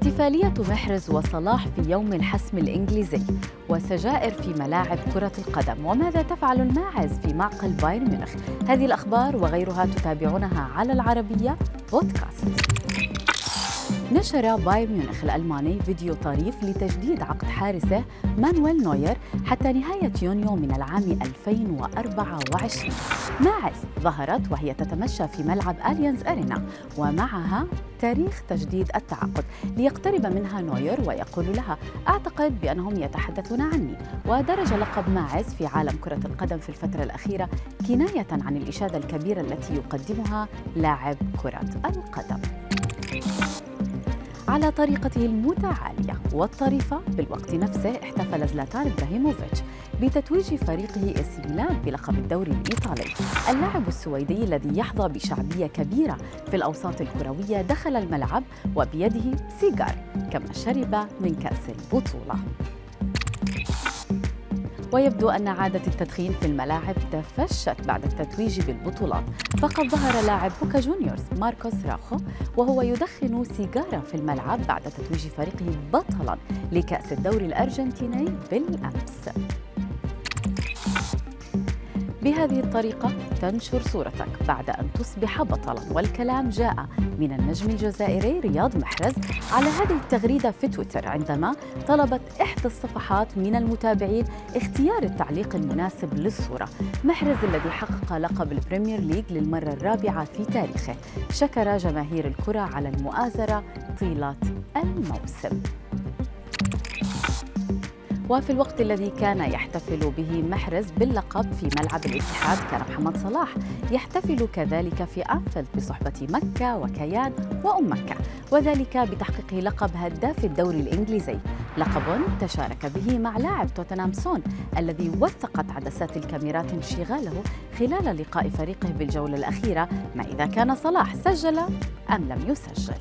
احتفالية محرز وصلاح في يوم الحسم الإنجليزي وسجائر في ملاعب كرة القدم. وماذا تفعل الماعز في معقل بايرن ميونخ؟ هذه الأخبار وغيرها تتابعونها على العربية بودكاست. نشر بايرن ميونخ الألماني فيديو طريف لتجديد عقد حارسه مانويل نوير حتى نهاية يونيو من العام 2024 ماعز ظهرت وهي تتمشى في ملعب أليانز أرينا ومعها تاريخ تجديد التعاقد ليقترب منها نوير ويقول لها أعتقد بأنهم يتحدثون عني. ودرج لقب ماعز في عالم كرة القدم في الفترة الأخيرة كناية عن الإشادة الكبيرة التي يقدمها لاعب كرة القدم. على طريقته المتعالية والطريفة بالوقت نفسه احتفل زلاتان إبراهيموفيتش بتتويج فريقه إس ميلان بلقب الدوري الإيطالي. اللاعب السويدي الذي يحظى بشعبية كبيرة في الأوساط الكروية دخل الملعب وبيده سيجار كما شرب من كأس البطولة. ويبدو أن عادة التدخين في الملاعب تفشت بعد التتويج بالبطولات. فقد ظهر لاعب بوكا جونيورز ماركوس راخو وهو يدخن سيجارة في الملعب بعد تتويج فريقه بطلا لكأس الدوري الأرجنتيني بالأمس. بهذه الطريقة تنشر صورتك بعد أن تصبح بطلا والكلام جاء من النجم الجزائري رياض محرز على هذه التغريدة في تويتر عندما طلبت إحدى الصفحات من المتابعين اختيار التعليق المناسب للصورة. محرز الذي حقق لقب البريمير ليج للمرة الرابعة في تاريخه شكر جماهير الكرة على المؤازرة طيلة الموسم. وفي الوقت الذي كان يحتفل به محرز باللقب في ملعب الاتحاد كان محمد صلاح يحتفل كذلك في أنفيلد بصحبة مكة وكيان وأم مكة وذلك بتحقيق لقب هداف الدوري الإنجليزي. لقب تشارك به مع لاعب توتنهام سون الذي وثقت عدسات الكاميرات انشغاله خلال لقاء فريقه بالجولة الأخيرة ما إذا كان صلاح سجل أم لم يسجل.